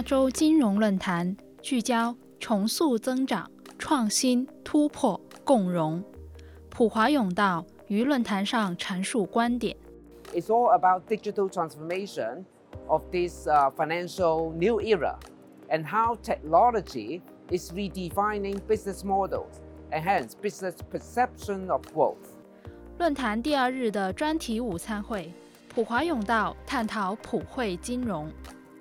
亚洲金融论坛聚焦重塑增长、创新突破、共融。普华永道于论坛上阐述观点。It's all about digital transformation of this uh, financial new era and how technology is redefining business models and hence business perception of growth. 论坛第二日的专题午餐会，普华永道探讨普惠金融。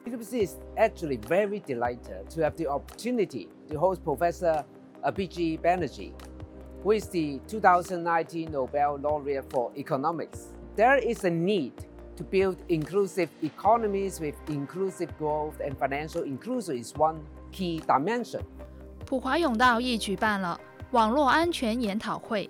PwC is actually very delighted to have the opportunity to host Professor Abhijit Banerjee, who is the 2019 Nobel laureate for economics. There is a need to build inclusive economies with inclusive growth and financial inclusion is one key dimension. 普华永道亦举办了网络安全研讨会，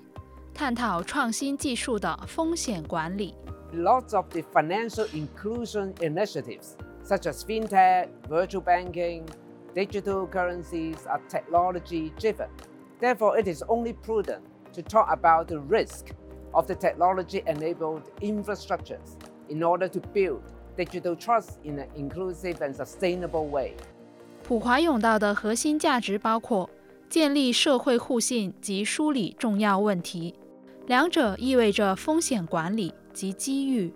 探讨创新技术的风险管理。Lots of the financial inclusion initiatives, such as fintech, virtual banking, digital currencies, are technology driven. Therefore, it is only prudent to talk about the risk of the technology enabled infrastructures in order to build digital trust in an inclusive and sustainable way. 普华永道的核心价值包括建立社会互信及梳理重要问题。两者意味着风险管理及机遇。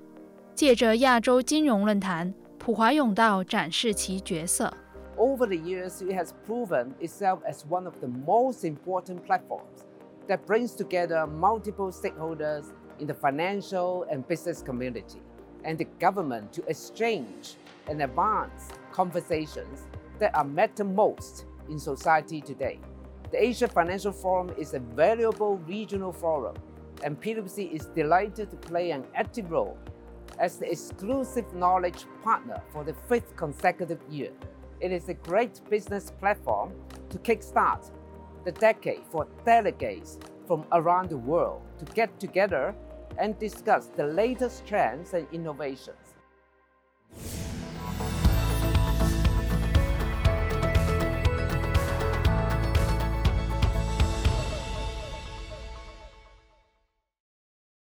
借着亚洲金融论坛， 普华永道展示其角色。Over the years, it has proven itself as one of the most important platforms that brings together multiple stakeholders in the financial and business community and the government to exchange and advance conversations that are matter most in society today. The Asia Financial Forum is a valuable regional forum and PwC is delighted to play an active role as the exclusive knowledge partner for the fifth consecutive year. It is a great business platform to kickstart the decade for delegates from around the world to get together and discuss the latest trends and innovation.